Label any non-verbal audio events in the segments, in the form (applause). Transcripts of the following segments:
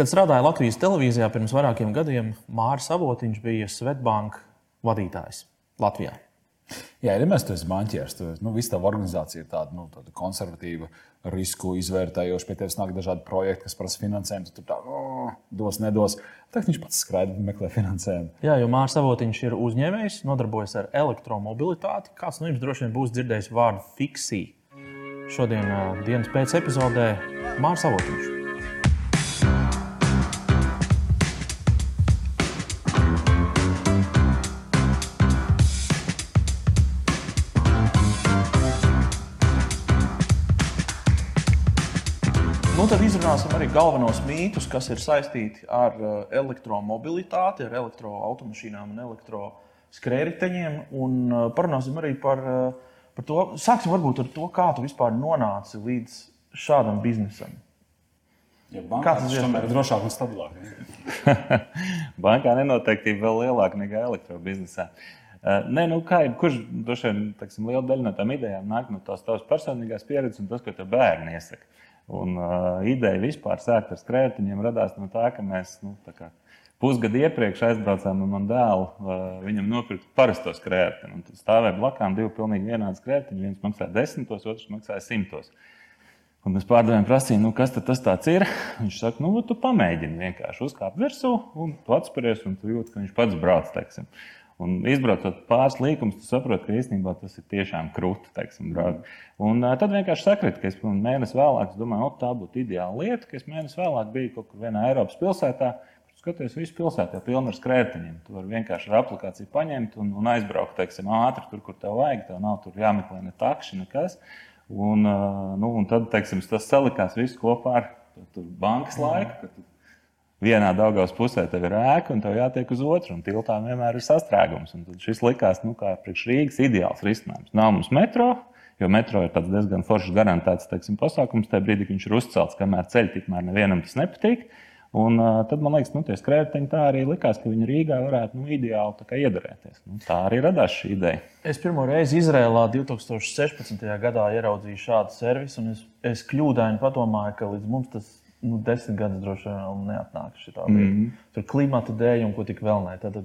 Kad strādāju Latvijas televīzijā pirms vairākiem gadiem, Mārcis Avotiņš bija Svetbanka vadītājs Latvijā. Jā, ja mēs esam banķieris, tad nu, visa tā organizācija ir tāda, nu, tāda konservatīva, risku izvērtējoša. Pie tevis nāk dažādi projekti, kas prasa finansējumu. Tur tā, oh, dos, nedos. Tā viņš pats skraida un meklē finansējumu. Jā, jo Mārcis Avotiņš ir uzņēmējs, nodarbojas ar elektromobilitāti. Kāds no jums droši vien būs dzirdējis vārdu fiksija? Šodien, dienas pēc epizodē, Mārcis Avotiņš. tad izrunāsim arī galvenos mītus, kas ir saistīti ar uh, elektromobilitāti, ar elektroautomašīnām un elektroskrējēju. Un uh, parunāsim arī par, uh, par to, sāksim varbūt ar to, kā tu vispār nonāci līdz šādam biznesam. Ja bankā tas tomēr ir drošāk un stabilāk. (laughs) bankā nenoteiktība vēl lielāka nekā elektrobiznesā. Nē, nu kā jebkurš, droši vien, liela daļa no tām idejām nāk no tās tavas personīgās pieredzes un tas, ko tev bērni iesaka. Un, uh, ideja vispār sākt ar skrējējiņiem radās no tā, ka mēs nu, tā pusgadu iepriekš aizbraucām ar manu dēlu. Uh, viņam nopirkt parasto skrējēju. Tad stāvēja blakām divi pilnīgi vienādi skrējēji. Viens maksāja desmitos, otrs maksāja simtos. Un mēs pārdevējam, prasījām, nu, kas tas ir. Viņš saka, nu, tu pamēģini vienkārši uzkāpt virsū, un tu atspēries, un tu jūti, ka viņš pats brauc. Teiksim. Un izbraucot pāris līkumus, tu saproti, ka īstenībā tas ir tiešām krūti. Teiksim, un uh, tad vienkārši sakrit, ka es mēnesi vēlāk domāju, tā būtu ideāla lieta, ka es mēnesi vēlāk biju kaut kur vienā Eiropas pilsētā. Skaties, visu pilsētu jau pilnu ar skrējējiņiem. Tu vari vienkārši ar aplikāciju paņemt un, un aizbraukt teiksim, ātri tur, kur tev vajag. Tev nav tur jāmeklē ne takši, nekas. Un, uh, nu, un tad teiksim, tas salikās viss kopā ar bankas laiku, kad vienā Daugavas pusē tev ir ēka, un tev jātiek uz otru, un tiltā vienmēr ir sastrēgums. Un tad šis likās, nu, kā priekš Rīgas ideāls risinājums. Nav mums metro, jo metro ir diezgan foršs garantēts teiksim, pasākums tajā brīdī, viņš ir uzcelts, kamēr ceļš tikmēr nevienam tas nepatīk. Un, uh, tad man liekas, nu, tie skrējēji tā arī likās, ka viņi Rīgā varētu nu, ideāli kā, iedarēties. Nu, tā arī radās šī ideja. Es pirmo reizi Izrēlā 2016. gadā ieraudzīju šādu servisu, un es, es kļūdaini padomāju, ka līdz mums tas nu, desmit gadus droši vien neatnāk šī lieta. Mm -hmm. Tur klimata dēļ un ko tik vēl nē. Tad,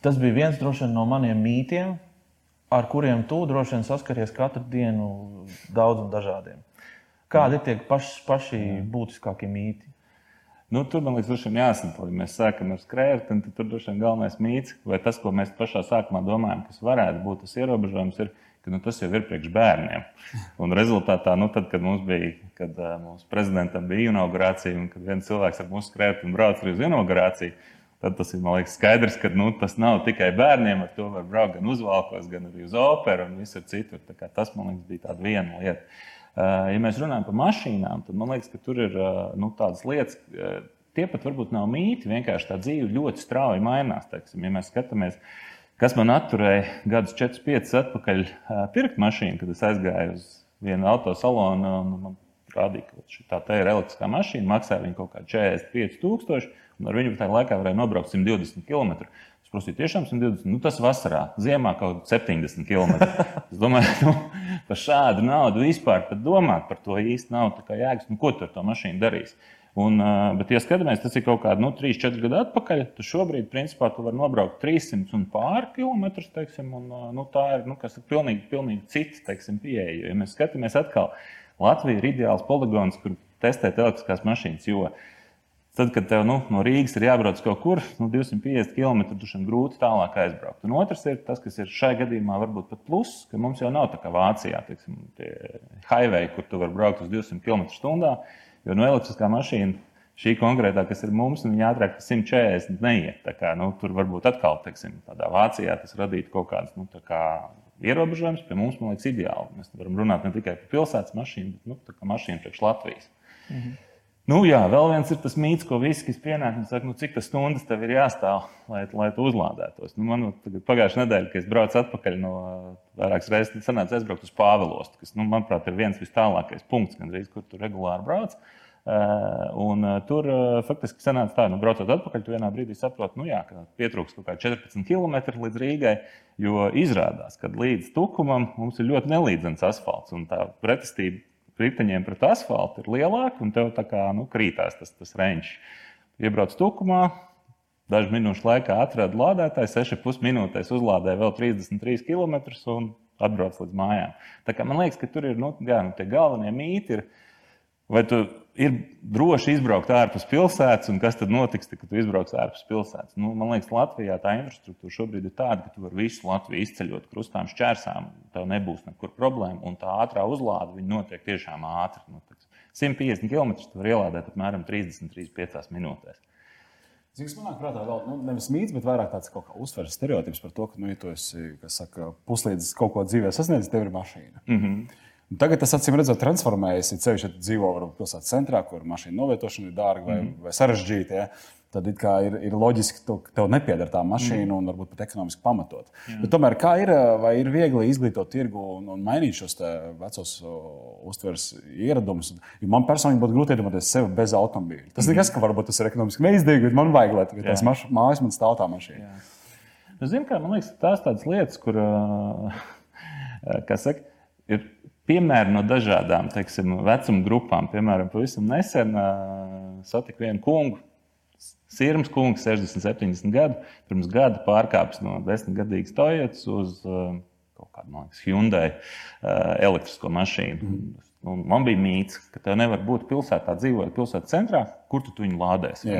tas bija viens vien no maniem mītiem, ar kuriem tu droši vien saskaries katru dienu daudz un dažādiem. Kādi ir tie paši, paši būtiskākie mīti? Nu, tur man liekas, droši vien jāsaprot, mēs sākam ar skrējienu, tad tur droši vien galvenais mīts, vai tas, ko mēs pašā sākumā domājam, kas varētu būt tas ierobežojums, ir ka nu, tas jau ir priekš bērniem. Un rezultātā, nu, tad, kad mums bija, kad uh, mūsu prezidentam bija inaugurācija, un kad viens cilvēks ar mums skrēja un brauca uz inaugurāciju, tad tas ir liekas, skaidrs, ka nu, tas nav tikai bērniem. Ar to var braukt gan uz valkos, gan arī uz operu un visur citur. Tas, man liekas, bija tāda viena lieta. Uh, ja mēs runājam par mašīnām, tad man liekas, ka tur ir uh, nu, tādas lietas. Uh, Tie pat varbūt nav mīti, vienkārši tā dzīve ļoti strauji mainās. Teiksim, ja mēs skatāmies, uh, Kas man atturēja gadus 4, 5 atpakaļ pirkt mašīnu, kad es aizgāju uz vienu autosalonu un man rādīja, ka tā ir elektriskā mašīna, maksāja viņa kaut kā 45,000, un ar viņu tajā laikā varēja nobraukt 120 km. Es prasīju, tiešām 120, nu tas vasarā, ziemā kaut kā 70 km. Es domāju, (laughs) nu, par šādu naudu vispār domāt par to īsti nav jēgas. Nu, ko tu ar to mašīnu darīsi? Un, bet, ja skatāmies, tas ir kaut kādi nu, 3, 4 gadi atpakaļ, tad šobrīd, principā, tu vari nobraukt 300 un pāri kilometrus, teiksim, un nu, tā ir, nu, ir pilnīgi, pilnīgi cits, teiksim, pieeja. Ja mēs skatāmies atkal, Latvija ir ideāls poligons, kur testēt elektriskās mašīnas, jo tad, kad tev nu, no Rīgas ir jābrauc kaut kur, nu, 250 km, tur šim grūti tālāk aizbraukt. Un otrs ir tas, kas ir šai gadījumā varbūt pat pluss, ka mums jau nav tā kā Vācijā, teiksim, tie highway, kur tu vari braukt uz 200 km/h Jo no elektriskā mašīna šī konkrētā, kas ir mums, viņa ātrāk par 140 neiet. Kā, nu, tur varbūt atkal, teiksim, tādā Vācijā tas radītu kaut kādas nu, kā ierobežojumus. Pie mums, man liekas, ideāli. Mēs varam runāt ne tikai par pilsētas mašīnu, bet nu, mašīnu priekš Latvijas. Mhm. Nu, jā, vēl viens ir tas mīts, ko visi, kas pienāk un saka, nu, cik tas stundas tev ir jāstāv, lai, lai tu uzlādētos. Nu, man pagājušā nedēļa, kad es braucu atpakaļ no vairākas reizes, sanāca aizbraukt uz Pāvilostu, kas, nu, manuprāt, ir viens vis tālākais punkts, gandrīz, kur tu regulāri brauc. Uh, un, uh, tur uh, faktiski sanāca tā, ka, nu, braucot atpakaļ, tu vienā brīdī saproti, nu, jā, ka pietrūks kaut kādi 14 km līdz Rīgai, jo izrādās, ka līdz Tukumam mums ir ļoti nelīdzens asfalts un tā pretestība riteņiem pret asfaltu ir lielāka, un tev tā kā nu, krītās tas, tas reņģis. iebrauc tukumā, dažu minūšu laikā atrada lādētāju, 6,5 minūtēs uzlādēja vēl 33 km un atbrauc līdz mājām. Tā kā man liekas, ka tur ir nu, jā, nu, tie galvenie mīti. Vai tu ir droši izbraukt ārpus pilsētas, un kas tad notiks, kad tu izbrauks ārpus pilsētas? Nu, man liekas, Latvijā tā infrastruktūra šobrīd ir tāda, ka tu vari visu Latviju izceļot krustām, šķērsām. Tev nebūs nekur problēma, un tā ātrā uzlāde notiek tiešām ātri. Nu, 150 km tu vari ielādēt apmēram 33,5 minūtēs. Tas manā prātā vēl nu, nevis mīts, bet vairāk tāds kā uztveres stereotips par to, ka, nu, ja tu esi saka, puslīdz kaut ko dzīvē sasniedzis, tev ir mašīna. Mm -hmm. Tagad tas acīm redzot, transformējas. Ir ceļš, ja dzīvo pilsētas centrā, kur mašīna novietošana ir dārga vai, mm. vai sarežģīta. Ja? Tad ir, ir loģiski, ka tev nepieder tā mašīna mm. un varbūt pat ekonomiski pamatot. Mm. Bet tomēr, kā ir, vai ir viegli izglītot tirgu un, un mainīt šos vecos uztveres ieradumus? Man personīgi būtu grūti iedomāties sevi bez automobīļa. Tas mm. nekas, ka varbūt tas ir ekonomiski neizdevīgi, bet man vajag, lai tās maš, mājas man stāv tā mašīna. Zinu, kā, man liekas, tās tādas lietas, kur, (laughs) kā saka, ir piemēri no dažādām teiksim, vecuma grupām. Piemēram, pavisam nesen satiku vienu kungu. Sirms kungs, 60, 70 gadu, pirms gada pārkāpis no 10 gadīgas tojotas uz kaut kādu, man liekas, Hyundai elektrisko mašīnu. Mm. Un man bija mīts, ka tev nevar būt pilsētā, dzīvojot pilsētas centrā, kur tu viņu lādēsi.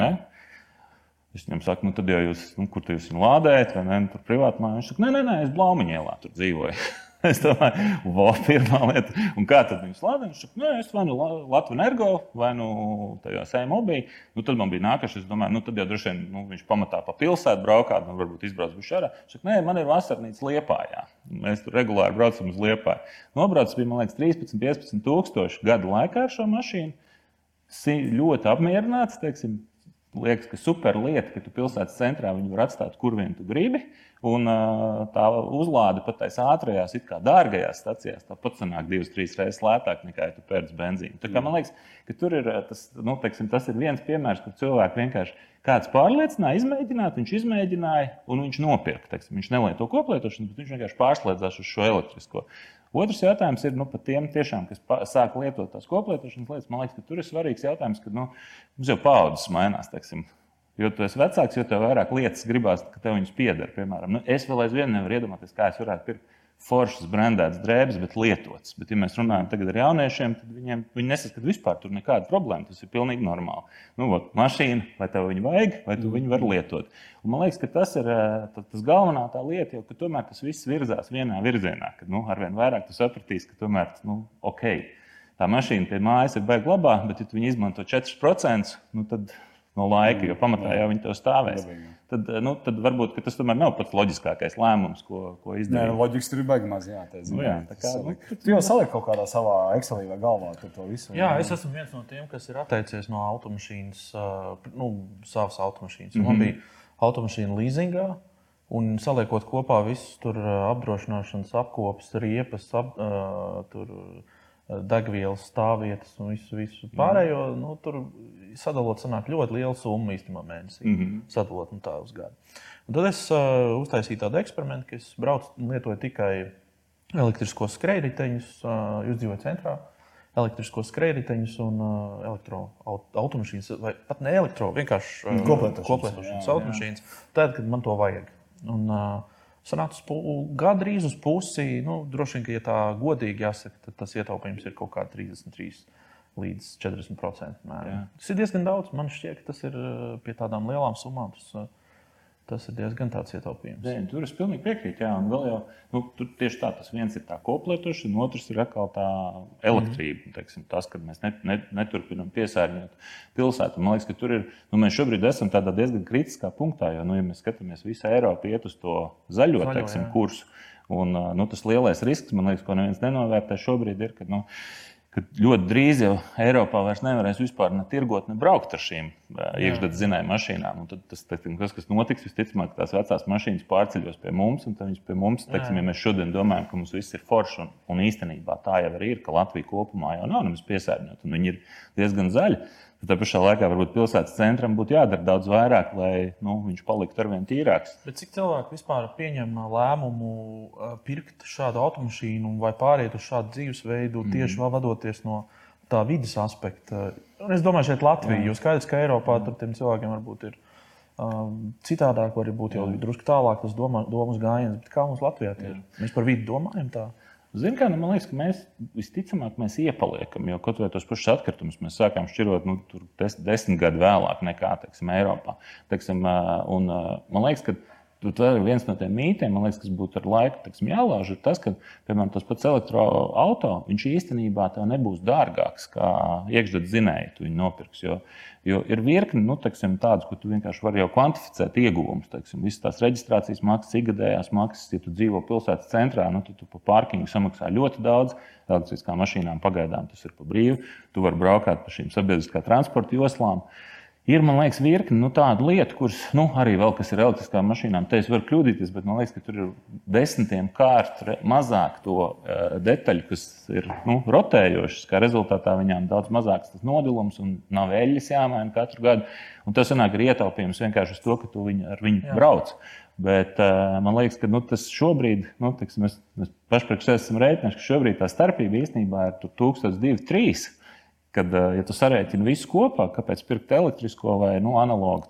Es viņam saku, nu, tad jau jūs, nu, kur jūs viņu lādējat, vai ne, tur privāti mājā. Viņš saka, nē, nē, nē es Blaumiņēlā tur dzīvoju. (laughs) (laughs) Es domāju, wow, pirmā lieta, un kā tad viņi slāpē? Viņš saka, es vai nu Latviju energo, vai nu tajā sēmobī. Nu, tad man bija nākamais, es domāju, nu, tad jau droši vien nu, viņš pamatā pa pilsētu braukāt, nu, varbūt izbrauc uz šādu. Viņš saka, nē, man ir vasarnīca Liepājā. Mēs tur regulāri braucam uz Liepāju. Nobraucis bija, man liekas, 13, 15 tūkstoši gadu laikā ar šo mašīnu. Ļoti apmierināts, teiksim, liekas, ka super lieta, ka tu pilsētas centrā viņu var atstāt, kur vien tu gribi. Un tā uzlāde pat tās ātrajās, it kā dārgajās stācijās, tāpat sanāk divas, trīs reizes lētāk nekā ja tu pērci benzīnu. Tā kā man liekas, ka tur ir tas, nu, teiksim, tas ir viens piemērs, kur cilvēki vienkārši kāds pārliecināja, izmēģināt, viņš izmēģināja un viņš nopirka. Teiksim, viņš nelieto koplietošanu, bet viņš vienkārši pārslēdzās uz šo elektrisko. Otrs jautājums ir nu, par tiem, tiešām, kas sāk lietot tās koplietošanas lietas. Man liekas, ka tur ir svarīgs jautājums, ka nu, mums jau paudzes mainās. Teiksim. Jo tu esi vecāks, jo tev vairāk lietas gribās, ka tev viņas pieder. Piemēram, nu, es vēl aizvien nevaru iedomāties, kā es varētu pirkt foršas, brandētas drēbes, bet lietotas. Bet, ja mēs runājam ar jauniešiem, tad viņiem, viņi nesaskata vispār tur nekādu problēmu. Tas ir pilnīgi normāli. Nu, ot, mašīna, vai tev viņu vajag, vai tu viņu vari lietot. Un man liekas, ka tas ir eh, tas galvenā tā lieta, jo tomēr tas viss virzās vienā virzienā. Kad nu, arvien vairāk tu sapratīsi, ka tomēr nu, ok, tā mašīna pie mājas ir baigta labā, bet ja viņi izmanto 4%, nu, tad no laika, jo pamatā jau viņi to stāvēs. Tad, eh, nu, tad varbūt tas tomēr nav pats loģiskākais lēmums, ko, ko izdarīt. Nē, loģiski tur ir baigi maz. Jā, tā, nu, jā, tā kā, nu, tu jau saliki kaut kādā savā Excelī vai galvā to visu. Jā, es esmu viens no tiem, kas ir atteicies no automašīnas, nu, savas automašīnas. Mm -hmm. Man mhm. bija automašīna leasingā. Un saliekot kopā visus tur apdrošināšanas apkopes, riepas, ap, uh, tur, degvielas stāvvietas un visu, visu pārējo. Mm. Nu, tur sadalot, sanāk ļoti liela summa īstenībā mēnesī. Mm -hmm. Sadalot nu, tā uz gadu. Un tad es uh, uztaisīju tādu eksperimentu, ka es braucu un lietoju tikai elektriskos skrejriteņus. Uh, jūs dzīvojat centrā. Elektriskos skrejriteņus un uh, elektroautomašīnas, vai pat ne elektro, vienkārši uh, koplietošanas automašīnas. Tad, kad man to vajag. Un, uh, sanāca gandrīz uz pusi. Nu, droši vien, ka, ja tā godīgi jāsaka, tad tas ietaupījums ir kaut kāds 33 līdz 40%. Tas ir diezgan daudz. Man šķiet, ka tas ir eh, pie tādām lielām summām. Tas, eh, Tas ir diezgan tāds ietaupījums. Zin, tur es pilnīgi piekrītu. Jā, un vēl jau nu, tieši tā, tas viens ir tā koplietošana, otrs ir atkal tā elektrība. Mm. Teiksim, tas, ka mēs net, net, neturpinām piesārņot pilsētu. Man liekas, ka tur ir, nu, mēs šobrīd esam tādā diezgan kritiskā punktā, jo, nu, ja mēs skatāmies, visa Eiropa iet uz to zaļo, zaļo teiksim, kursu. Un, nu, tas lielais risks, man liekas, ko neviens nenovērtē šobrīd, ir, ka nu, ka ļoti drīz jau Eiropā vairs nevarēs vispār ne tirgot, ne braukt ar šīm iekšzemes zinēju mašīnām. Un tad tas, tas, kas notiks, visticamāk, tās vecās mašīnas pārceļos pie mums, un viņas pie mums, teiksim, ja mēs šodien domājam, ka mums viss ir forši, un, un īstenībā tā jau ir, ka Latvija kopumā jau nav nemaz piesārņota, un viņi ir diezgan zaļi. Tā pašā laikā varbūt pilsētas centram būtu jādara daudz vairāk, lai nu, viņš paliktu ar vien tīrāks. Bet cik cilvēki vispār pieņem lēmumu pirkt šādu automašīnu vai pāriet uz šādu dzīvesveidu mm. tieši vadoties no tā vidas aspekta. Un es domāju, šeit Latvija, jo skaidrs, ka Eiropā tur tiem cilvēkiem varbūt ir um, citādāk, var būt jau drusku tālāk tas domas gājiens. Bet kā mums Latvijā ir? Mēs par vidi domājam tā. Ziniet, kā nu, man liekas, ka mēs visticamāk mēs iepaliekam, jo kaut vai tos pašus atkritumus mēs sākām šķirot nu, des, desmit gadu vēlāk nekā teiksim, Eiropā. Teiksim, un, man liekas, ka Ir viens no tiem mītiem, liekas, kas būtu ar laiku teksim, jālauž. Ir tas, ka, piemēram, tas pats elektroautorāts īstenībā nebūs dārgāks kā iekšzemes zinēji, tu viņu nopirksi. Jo, jo ir virkni nu, teksim, tādas, ko tu vienkārši vari jau kvantificēt ieguvumus. Visas tās reģistrācijas maksas, ikgadējās maksas, ja tu dzīvo pilsētas centrā, nu, tad tu par pārkingu samaksā ļoti daudz. Elektriskām mašīnām pagaidām tas ir pa brīvu. Tu vari braukāt pa šīm sabiedriskā transporta joslām. Uh, Ir, man liekas, virkni nu, tādu lietu, kuras nu, arī vēl kas ir elektriskām mašīnām. Te es varu kļūdīties, bet man liekas, ka tur ir desmitiem kārtu mazāk to uh, detaļu, kas ir nu, rotējošas. Kā rezultātā viņām daudz mazāks tas nodilums un nav eļļas jāmaina katru gadu. Un tas sanāk ir ietaupījums vienkārši uz to, ka tu viņu, ar viņu Jā. brauc. Bet uh, man liekas, ka nu, tas šobrīd, nu, tiksim, mēs, mēs pašpriekš esam rēķinājuši, ka šobrīd tā starpība īstenībā ir 1000, 2, 3. Kad, eh, ja tu sarēķini visu kopā, kāpēc pirkt elektrisko vai nu, analogu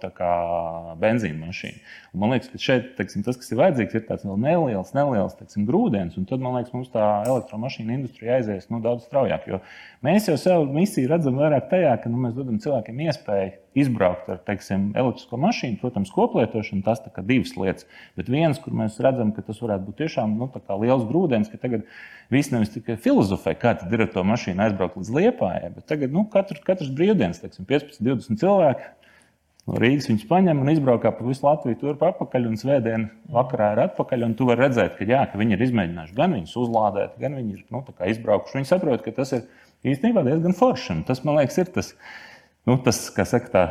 benzīna mašīnu? Un man liekas, ka šeit teiksim, tas, kas ir vajadzīgs, ir tāds neliels, neliels teiksim, grūdienis. Tad man liekas, mums tā elektromašīna industrija aizies nu, daudz straujāk. Jo mēs jau savu misiju redzam vairāk tajā, ka nu, mēs dodam cilvēkiem iespēju izbraukt ar teiksim, elektrisko mašīnu. Protams, koplietošana tas ir divas lietas. Bet viens, kur mēs redzam, ka tas varētu būt tiešām nu, liels grūdienis, ka tagad viss nevis tikai filozofē, kā tad ir ar to mašīnu aizbraukt līdz liepājai, bet tagad nu, katru, katrs brīvdienas, teiksim, 15, 20 cilvēki. No Rīgas viņus paņem un izbraukā pa visu Latviju, turp atpakaļ, un svētdien vakarā ir atpakaļ. Tu vari redzēt, ka, jā, ka viņi ir izmēģinājuši gan viņus uzlādēt, gan viņi ir nu, izbraukuši. Viņi saprot, ka tas ir īstenībā diezgan forši. Tas, man liekas, ir tas, uh, nu, tas, kā saka, tā,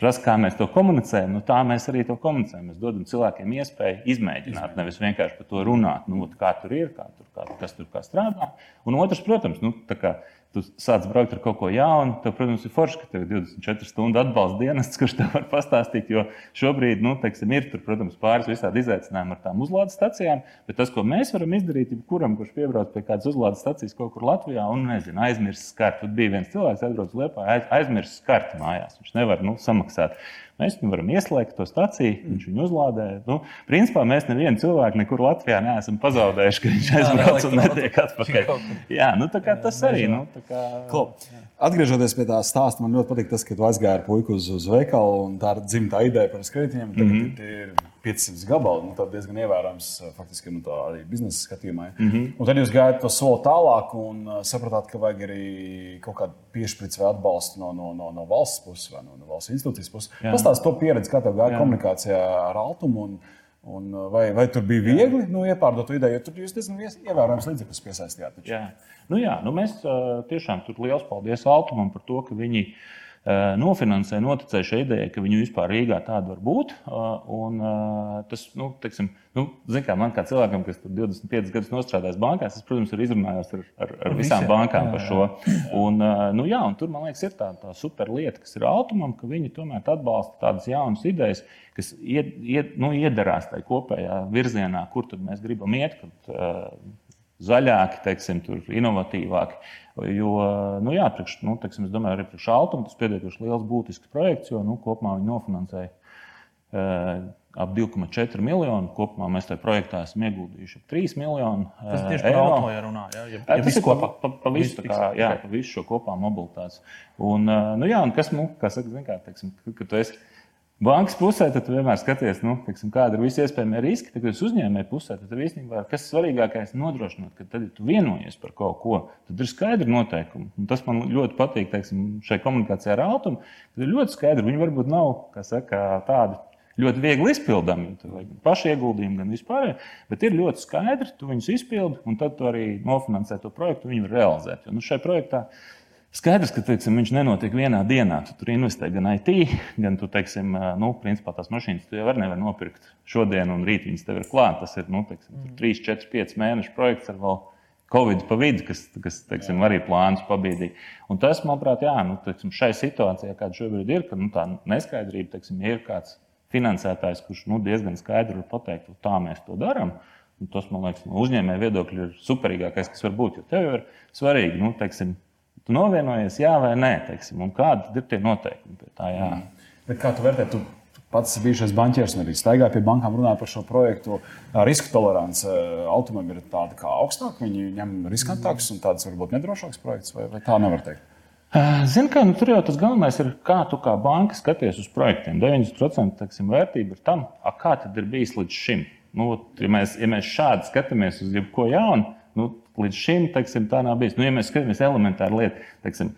tas, kā mēs to komunicējam, nu, tā mēs arī to komunicējam. Mēs dodam cilvēkiem iespēju izmēģināt, nevis vienkārši par to runāt, nu, kā tur ir, kā tur, kā, kas tur kā strādā. Un otrs, protams, nu, kā, tu sāc braukt ar kaut ko jaunu, tad, protams, ir forši, ka tev ir 24 stundu atbalsta dienests, (laughs) kurš tev var pastāstīt. Jo šobrīd, nu, teiksim, ir tur, protams, pāris visādi izaicinājumi ar tām uzlādes stacijām, bet tas, ko mēs varam izdarīt, ir kuram, kurš piebrauc pie kādas uzlādes stacijas kaut kur Latvijā un, nezinu, aizmirst skartu. Tur bija viens cilvēks, aizbraucis Lietuvā, aizmirst skartu mājās. Viņš nevar nu, samaksāt. Mēs viņu varam ieslēgt to staciju, viņš viņu uzlādē. Nu, principā mēs nevienu cilvēku nekur Latvijā neesam pazaudējuši, ka viņš aizbrauc un netiek atpakaļ. Jā, nu, tas arī. Nu, kā, Atgriežoties pie tā stāsta, man ļoti patīk tas, ka tu aizgāji ar puiku uz, uz veikalu un tā ir dzimta ideja par. Tagad mm -hmm. Ir 500 gabali. Nu, tas diezgan ievērojams faktiski nu, arī biznesa skatījumā. Ja. Mm -hmm. Un tad jūs gājat to soli tālāk un uh, sapratāt, ka vajag arī kaut kādu piešķirtu vai atbalstu no, no, no, no valsts puses vai no, no valsts institūcijas puses. Pastāstiet to pieredzi, kā tev gāja Jā. komunikācijā ar Altumu. Un, Un vai, vai tur bija viegli nu, iepārdot ideju, jo tur jūs diezgan ievērojams līdzekļus piesaistījāt? Taču. Jā, nu, jā nu mēs tiešām tur liels paldies Altumam par to, ka viņi uh, Eh, nofinansē, noticēja šai idejai, ka viņu vispār Rīgā tāda var būt. Eh, un, eh, tas, nu, teiksim, nu, kā, man kā cilvēkam, kas 25 gadus strādājis bankās, es, protams, ir izrunājos ar, ar, ar visām bankām par šo. Un, nu, jā, un tur, man liekas, ir tā, tā super lieta, kas ir automam, ka viņi tomēr atbalsta tādas jaunas idejas, kas ied, ied, nu, iedarās tajā kopējā virzienā, kur mēs gribam iet. Kad, zaļāki, teiksim, inovatīvāki. Jo, nu, jā, priekš, nu, teiksim, es domāju, arī priekš Altuma tas pietiekami liels būtisks projekts, jo nu, kopumā viņi nofinansēja uh, ap 2,4 miljonu. Kopumā mēs tajā projektā esam ieguldījuši 3 miljonus. Tas tieši par Altuma runā. Jā, ja, ja tas ir kopā, pa, pa, visu, kā, jā, pa visu šo kopā mobilitātes. Un, uh, nu, jā, un kas, nu, zin, kā, teiksim, ka tu esi bankas pusē, tad vienmēr skaties, nu, teiksim, kāda ir visi iespējamie riski. Tad, kad jūs uzņēmējat pusē, tad īstenībā kas ir svarīgākais nodrošināt, ka tad, ja tu vienojies par kaut ko, tad ir skaidri noteikumi. Un tas man ļoti patīk teiksim, šai komunikācijai ar Altumu. Tad ir ļoti skaidri. Viņi varbūt nav saka, tādi. Ļoti viegli izpildāmi, gan paši ieguldījumi, gan vispār. Bet ir ļoti skaidri, tu viņus izpildi, un tad tu arī nofinansē to projektu, viņu realizēt. Jo nu, šai projektā uh, Skaidrs, ka teiksim, viņš nenotiek vienā dienā. Tu tur investē gan IT, gan tu, teiksim, nu, principā tās mašīnas tu jau nevari nopirkt šodien, un rīt viņas tev ir klātas. Tas ir nu, teiksim, 3, 4, 5 mēnešu projekts ar vēl Covid pa vidu, kas, kas teiksim, arī plānus pabīdīja. Un tas, manuprāt, jā, nu, teiksim, šai situācijā, kāda šobrīd ir, ka nu, tā neskaidrība, teiksim, ja ir kāds finansētājs, kurš nu, diezgan skaidri var pateikt, tā mēs to darām. Tas, man liekas, no uzņēmēja viedokļa ir superīgākais, kas var būt. Jo tev ir svarīgi, nu, teiksim, Tu novienojies, jā vai nē, teiksim, un kādi ir tie noteikumi pie tā. Jā. Mm. Bet kā tu vērtē, tu pats bijušais banķieris un arī staigāja pie bankām, runāja par šo projektu. Riska tolerance Altumam ir tāda kā augstāka, viņi ņem riskantākus un tādas varbūt nedrošākas projekts, vai, vai tā nevar teikt? Zini, kā nu, tur jau tas galvenais ir, kā tu kā banka skaties uz projektiem. 90% teiksim, vērtība ir tam, a, kā tas ir bijis līdz šim. Nu, ja, mēs, ja mēs šādi skatāmies uz jebko jaunu, nu, līdz šim teiksim, tā nav bijis. Nu, ja mēs skatāmies elementāru lietu, teiksim,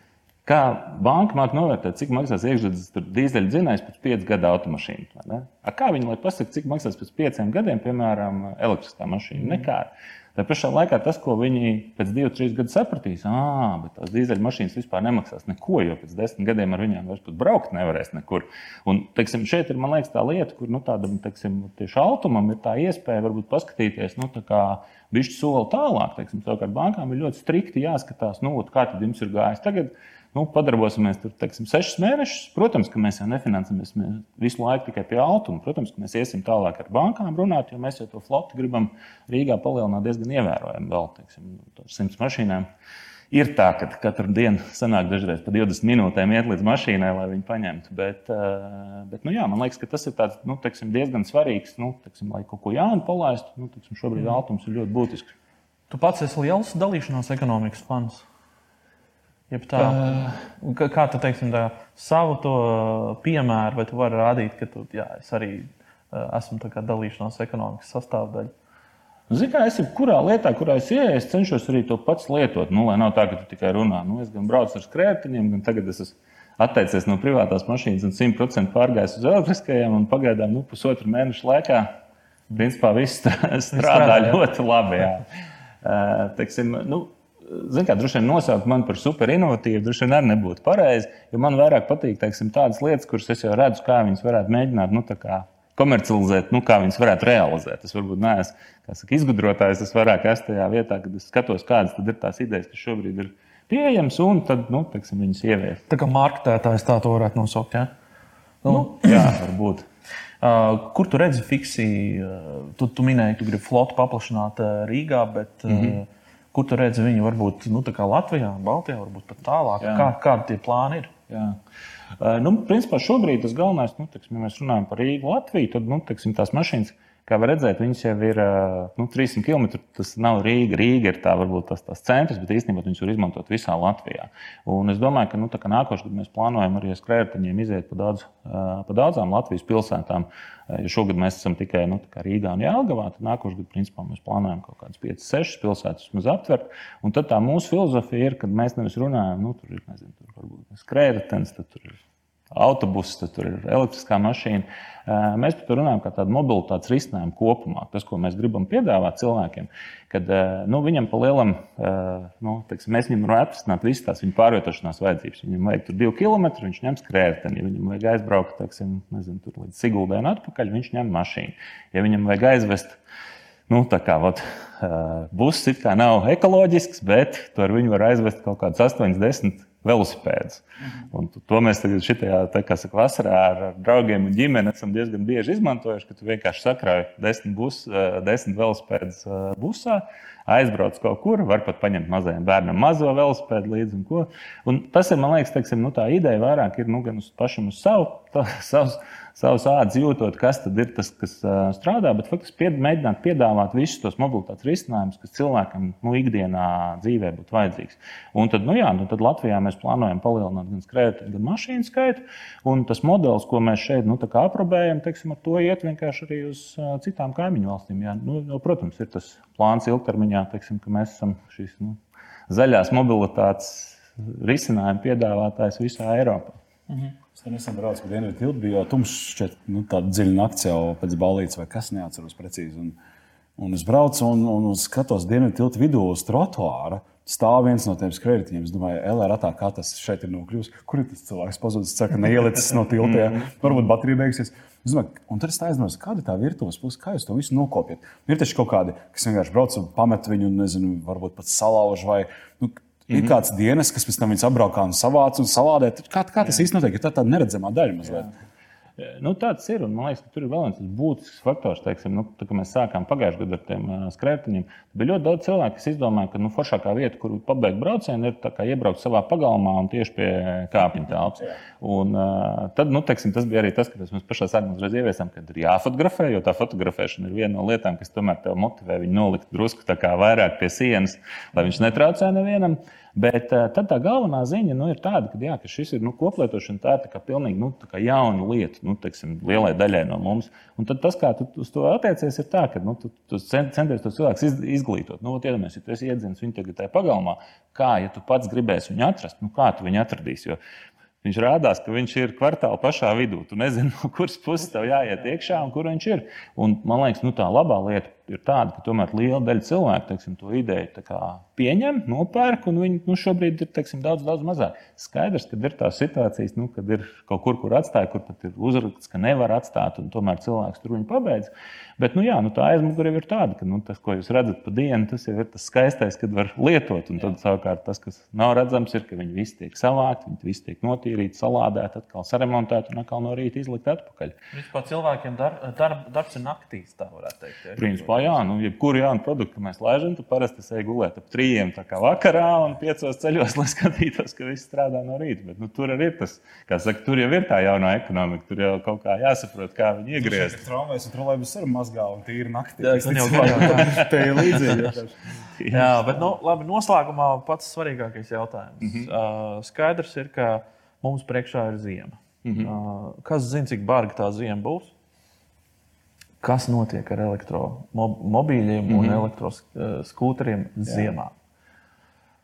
kā banka māca novērtēt, cik maksās iekšzemes dīzeļu dzinējs pēc piecu gadu automašīnas. Kā viņi lai pasakā, cik maksās pēc pieciem gadiem, piemēram, elektriskā mašīna? Mm. Nekā. Tā pašā laikā tas, ko viņi pēc diviem, trim gadiem sapratīs, ah, bet tās dīzeļmašīnas vispār nemaksās neko, jo pēc desmit gadiem ar viņiem vairs pat braukt nevarēs nekur. Un, teiksim, šeit ir liekas, tā lieta, kur nu, tādam teiksim, tieši automam ir tā iespēja varbūt paskatīties nu, bišķi soli tālāk. Teiksim, savukārt bankām ir ļoti strikti jāskatās, nu, kā tad jums ir gājis. Tagad nu, padarbosimies tur teiksim, sešus mēnešus. Protams, ka mēs jau nefinansējamies visu laiku tikai pie altuma. Protams, ka mēs iesim tālāk ar bankām runāt, jo mēs jau to flotu gribam Rīgā palielināt diezgan ievērojami. Vēl teiksim, simts mašīnām. Ir tā, ka katru dienu sanāk dažreiz pa 20 minūtēm iet līdz mašīnai, lai viņu paņemtu. Bet, eh, bet nu, jā, man liekas, ka tas ir tāds, nu, teiksim, diezgan svarīgs, nu, teiksim, lai kaut ko jaunu palaistu. Nu, teiksim, šobrīd mm. altums ir ļoti būtisks. Tu pats esi liels dalīšanās ekonomikas fans. Tā, uh, kā tu teiksim, tā, savu to piemēru, vai tu vari rādīt, ka tu, jā, es arī uh, esmu dalīšanās ekonomikas sastāvdaļa? Zini, kā es jebkurā lietā, kurā es ieeju, es cenšos arī to pats lietot. Nu, lai nav tā, ka tu tikai runā. Nu, es gan braucu ar skrējējiem, gan tagad es esmu atteicies no privātās mašīnas un 100% pārgājis uz elektriskajām. Pagaidām, nu, pusotru mēnešu laikā, principā viss (laughs) strādā ļoti labi. Jā. (laughs) Uh, teiksim, nu, Ziniet, kā droši vien nosaukt mani par superinovatīvu, droši vien arī nebūtu pareizi. Jo man vairāk patīk teiksim, tādas lietas, kuras es jau redzu, kā viņas varētu mēģināt nu, komercializēt, nu, kā viņas varētu realizēt. Es varbūt neesmu izgudrotājs, es vairāk esmu tajā vietā, kad es skatos, kādas ir tās idejas, kas šobrīd ir pieejamas, un tad nu, teiksim, viņas ieviest. Tā kā marketētājs tā to varētu nosaukt. Ja? Nu, nu, jā, varbūt. Uh, kur tu redzi fiksiju? Tu, tu minēji, ka tu gribi flotu paplašināt Rīgā, bet mm -hmm. Kur tu redzi viņu varbūt nu, Latvijā, Baltijā, varbūt pat tālāk? Jā. Kā, kādi tie plāni ir? Jā. Nu, principā šobrīd tas galvenais, nu, teksim, ja mēs runājam par Rīgu, Latviju, tad nu, teksim, tās mašīnas, kā var redzēt, viņas jau ir nu, 300 km. Tas nav Rīga. Rīga ir tā, varbūt tas, tas centrs, bet īstenībā viņas var izmantot visā Latvijā. Un es domāju, ka nu, nākošais gads mēs plānojam arī ar skrējējiņiem iziet pa, daudz, pa daudzām Latvijas pilsētām. Ja šogad mēs esam tikai nu, Rīgā un Jālgavā, tad nākošais gads principā, mēs plānojam kaut kādas 5, 6 pilsētas vismaz aptvert. Un tad tā mūsu filozofija ir, ka mēs nevis runājam, nu, tur ir nezinu, tur varbūt skrējējums, tad tur ir autobuss, tad tur ir elektriskā mašīna. Eh, mēs par to runājam kā tādu mobilitātes risinājumu kopumā. Tas, ko mēs gribam piedāvāt cilvēkiem, kad eh, nu, viņam pa lielam, eh, nu, teiksim, mēs viņam varam atrisināt visas tās viņa pārvietošanās vajadzības. Viņam vajag tur divu kilometru, viņš ņems krēteni. Ja viņam vajag aizbraukt teiksim, nezinu, līdz Siguldai un atpakaļ, viņš ņem mašīnu. Ja viņam vajag aizvest Nu, tā kā vat, buss it kā nav ekoloģisks, bet ar viņu var aizvest kaut kādus 8, 10 velosipēdus. Mhm. Un to mēs tagad šitajā, kā saka, vasarā ar, ar draugiem un ģimeni esam diezgan bieži izmantojuši, ka tu vienkārši sakrāji desmit, bus, desmit velosipēdus busā, aizbrauc kaut kur, var pat paņemt mazajam bērnam mazo velosipēdu līdzi. Un un tas ir, man liekas, teiksim, nu, tā ideja vairāk ir nu, gan uz pašam uz savu, (laughs) tā, savus savus ādas jūtot, kas tad ir tas, kas strādā, bet faktiski pied, mēģināt piedāvāt visus tos mobilitātes risinājumus, kas cilvēkam nu, ikdienā dzīvē būtu vajadzīgs. Un tad, nu, jā, nu, tad Latvijā mēs plānojam palielināt gan skrējēju, gan mašīnu skaitu. Un tas modelis, ko mēs šeit nu, aprobējam, teiksim, ar to iet vienkārši arī uz citām kaimiņu valstīm. Jā. Nu, protams, ir tas plāns ilgtermiņā, teiksim, ka mēs esam šīs nu, zaļās mobilitātes risinājumu piedāvātājs visā Eiropā. Mhm. Es nesen braucu pa Dienvidu tiltu, bija jau tumšs, šķiet, nu, tāda dziļa nakts jau pēc balītes vai kas neatceros precīzi. Un, un es braucu un, un, un skatos Dienvidu tiltu vidū uz trotuāra. Stāv viens no tiem skrējējiem. Es domāju, LRT, kā tas šeit ir nokļuvis. Kur ir tas cilvēks pazudis? Es ceru, ka neielicis no tilta. Varbūt baterija beigsies. Es domāju, un tad es aizdomājos, kāda ir tā virtuves puse, kā jūs to visu nokopjat. Ir taču kaut kādi, kas vienkārši brauc un pamet viņu, nezinu, varbūt pat salauž vai nu, mm -hmm. kāds dienas, kas pēc tam viņas apbraukā un savāca un salādē. Kā, kā tas īstenībā notiek? Ir tā tāda neredzamā daļa mazliet. Jā. Nu, tāds ir. Man liekas, ka tur ir vēl viens būtisks faktors. Teiksim, nu, tā, mēs sākām pagājušajā gadā ar tiem uh, skrējējiem. Bija ļoti daudz cilvēku, kas izdomāja, ka nu, foršākā vieta, kur pabeigt braucienu, ir iebraukt savā pagalmā un tieši pie kāpņu telpas. Un, uh, tad, nu, teiksim, tas bija arī tas, ka mēs pašā sākumā uzreiz ieviesām, ka ir jāfotografē, jo tā fotografēšana ir viena no lietām, kas tomēr tev motivē viņu nolikt drusku vairāk pie sienas, lai viņš netraucē nevienam. Bet uh, tad tā galvenā ziņa nu, ir tāda, ka, jā, ka šis ir nu, koplietošana, tā ir tā pilnīgi nu, tā jauna lieta nu, teiksim, lielai daļai no mums. Un tas, kā tu uz to attiecies, ir tā, ka nu, tu, tu centies to cilvēku iz, izglītot. Nu, Iedomājieties, ja tu esi iedzināts viņu tagad tajā pagalmā, kā ja tu pats gribēsi viņu atrast, nu, kā tu viņu atradīsi. Jo Viņš rādās, ka viņš ir kvartāla pašā vidū. Tu nezini, (laughs) no kuras puses tev jāiet iekšā un kur viņš ir. Un, man liekas, nu, tā labā lieta ir tāda, ka tomēr liela daļa cilvēku teiksim, to ideju pieņem, nopērk, un viņi nu, šobrīd ir teiksim, daudz, daudz mazāk. Skaidrs, ka ir tās situācijas, nu, kad ir kaut kur, kur atstāja, kur pat ir uzraksts, ka nevar atstāt, un tomēr cilvēks tur viņu pabeidz. Bet nu, jā, nu, tā aizmugure ir tāda, ka nu, tas, ko jūs redzat pa dienu, tas jau ir tas skaistais, kad var lietot. Un tad savukārt tas, kas nav redzams, ir, ka viņi visi tiek savākti, viņi visi tiek notīrīti, salādēti, atkal saremontēti un atkal no rīta izlikt atpakaļ. Vispār cilvēkiem dar, dar, darbs ir naktīs, tā varētu teikt. Ja? Principā, jā, nu, jebkuru jaunu produktu mēs laižam, tad parasti es eju gulēt ap trījiem vakarā un piecos ceļos, lai (laughs) skatītos, ka viss strādā no rīta. Bet, nu, tur arī ir tas, kā saka, tur jau ir tā jaunā ekonomika. Tur jau kaut kā jāsaprot, kā viņi iegriezt. Tramvajas un trolēļus arī mazgā un tīri naktī. Jā, tas (laughs) jau tā tā ir līdzīgi. (laughs) Jā, bet nu, labi, noslēgumā pats svarīgākais jautājums. Mm -hmm. uh, skaidrs ir, ka mums priekšā ir ziema. Mm -hmm. uh, kas zina, cik barga tā ziema būs? Kas notiek ar elektromobīļiem mm -hmm. un mhm. elektroskūteriem ziemā.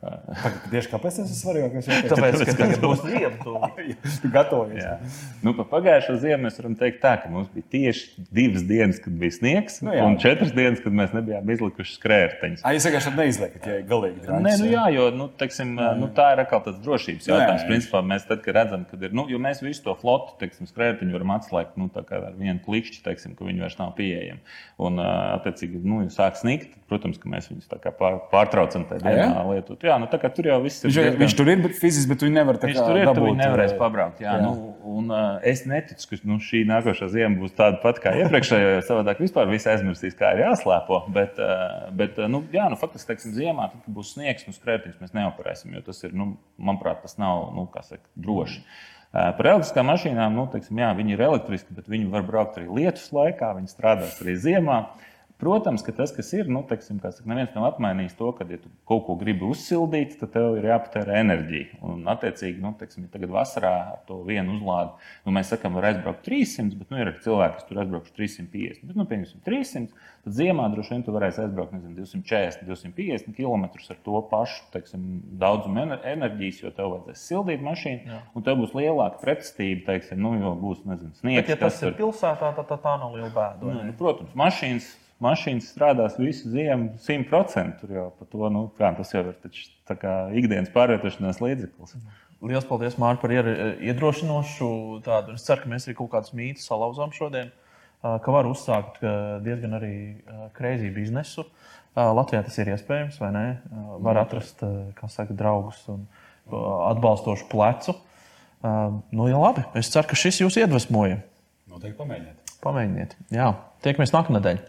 Tieši kāpēc tas ir svarīgākais? Tāpēc, ka tagad būs ziema. (laughs) tu gatavojies. Nu, pa pagājušo ziemu mēs varam teikt tā, ka mums bija tieši divas dienas, kad bija sniegs, nu, jā. un četras dienas, kad mēs nebijām izlikuši skrējējiņus. Ah, jūs vienkārši neizliekat, ja galīgi drāmas. Nē, nu jā, jo nu, teiksim, nu, tā ir atkal tāds drošības jautājums. Principā mēs tad, kad redzam, ka ir, nu, jo mēs visu to flotu, teiksim, skrējējiņu varam atslēgt, nu, tā kā ar vienu klikšķi, teiksim, ka viņi vairs nav pieejami. Un, attiecīgi, nu, sāk snikt, protams, ka mēs viņus pārtraucam tajā dienā lietot jā, nu, tur jau viss ir. Viņš, diezgan... viņš tur ir, fiziski bet viņi nevar tā kā viņš tur ir. Viņi nevarēs pabraukt. Jā, jā. Nu, un, uh, es neticu, ka nu, šī nākošā ziema būs tāda pati kā iepriekšējā. Savādāk vispār viss aizmirsīs, kā ir jāslēpo. Bet, uh, bet uh, nu, jā, nu, faktiski, teiksim, ziemā, tad, kad būs sniegs, nu, skrētiņus mēs neoperēsim, jo tas ir, nu, manuprāt, tas nav, nu, kā saka, droši. Uh, par elektriskām mašīnām, nu, teiksim, jā, viņi ir elektriski, bet viņi var braukt arī lietus laikā, viņi strādās arī ziemā. Uh, Protams, ka tas, kas ir, nu, teiksim, saka, neviens nav apmainījis to, ka, ja tu kaut ko gribi uzsildīt, tad tev ir jāpatērē enerģija. Un, attiecīgi, nu, teiksim, ja tagad vasarā ar to vienu uzlādi, nu, mēs sakām, var aizbraukt 300, bet nu, ir cilvēki, kas tur aizbrauks 350. Bet, nu, pieņemsim, 300, tad ziemā droši vien tu varēsi aizbraukt nezinu, 240, 250 km ar to pašu teiksim, daudzumu enerģijas, jo tev vajadzēs sildīt mašīnu, Jā. un tev būs lielāka pretestība, teiksim, nu, jo būs nezinu, sniegs. Bet, ja tas ir pilsētā, tad tā, tā nav liela bēda. Nu, nu, protams, mašīnas mašīnas strādās visu ziemu, 100%. Tur jau par to, nu, kā, tas jau ir taču, ikdienas pārvietošanās līdzeklis. Lielas paldies, Mārtiņ, par iedrošinošu tādu. Es ceru, ka mēs arī kaut kādus mītus salauzām šodien, ka var uzsākt diezgan arī kreizi biznesu. Latvijā tas ir iespējams, vai ne? Var atrast saka, draugus un atbalstošu plecu. Nu, jā, labi. Es ceru, ka šis jūs iedvesmoja. Noteikti pamēģiniet. Pamēģiniet. Jā, tiekamies nākamnedēļ.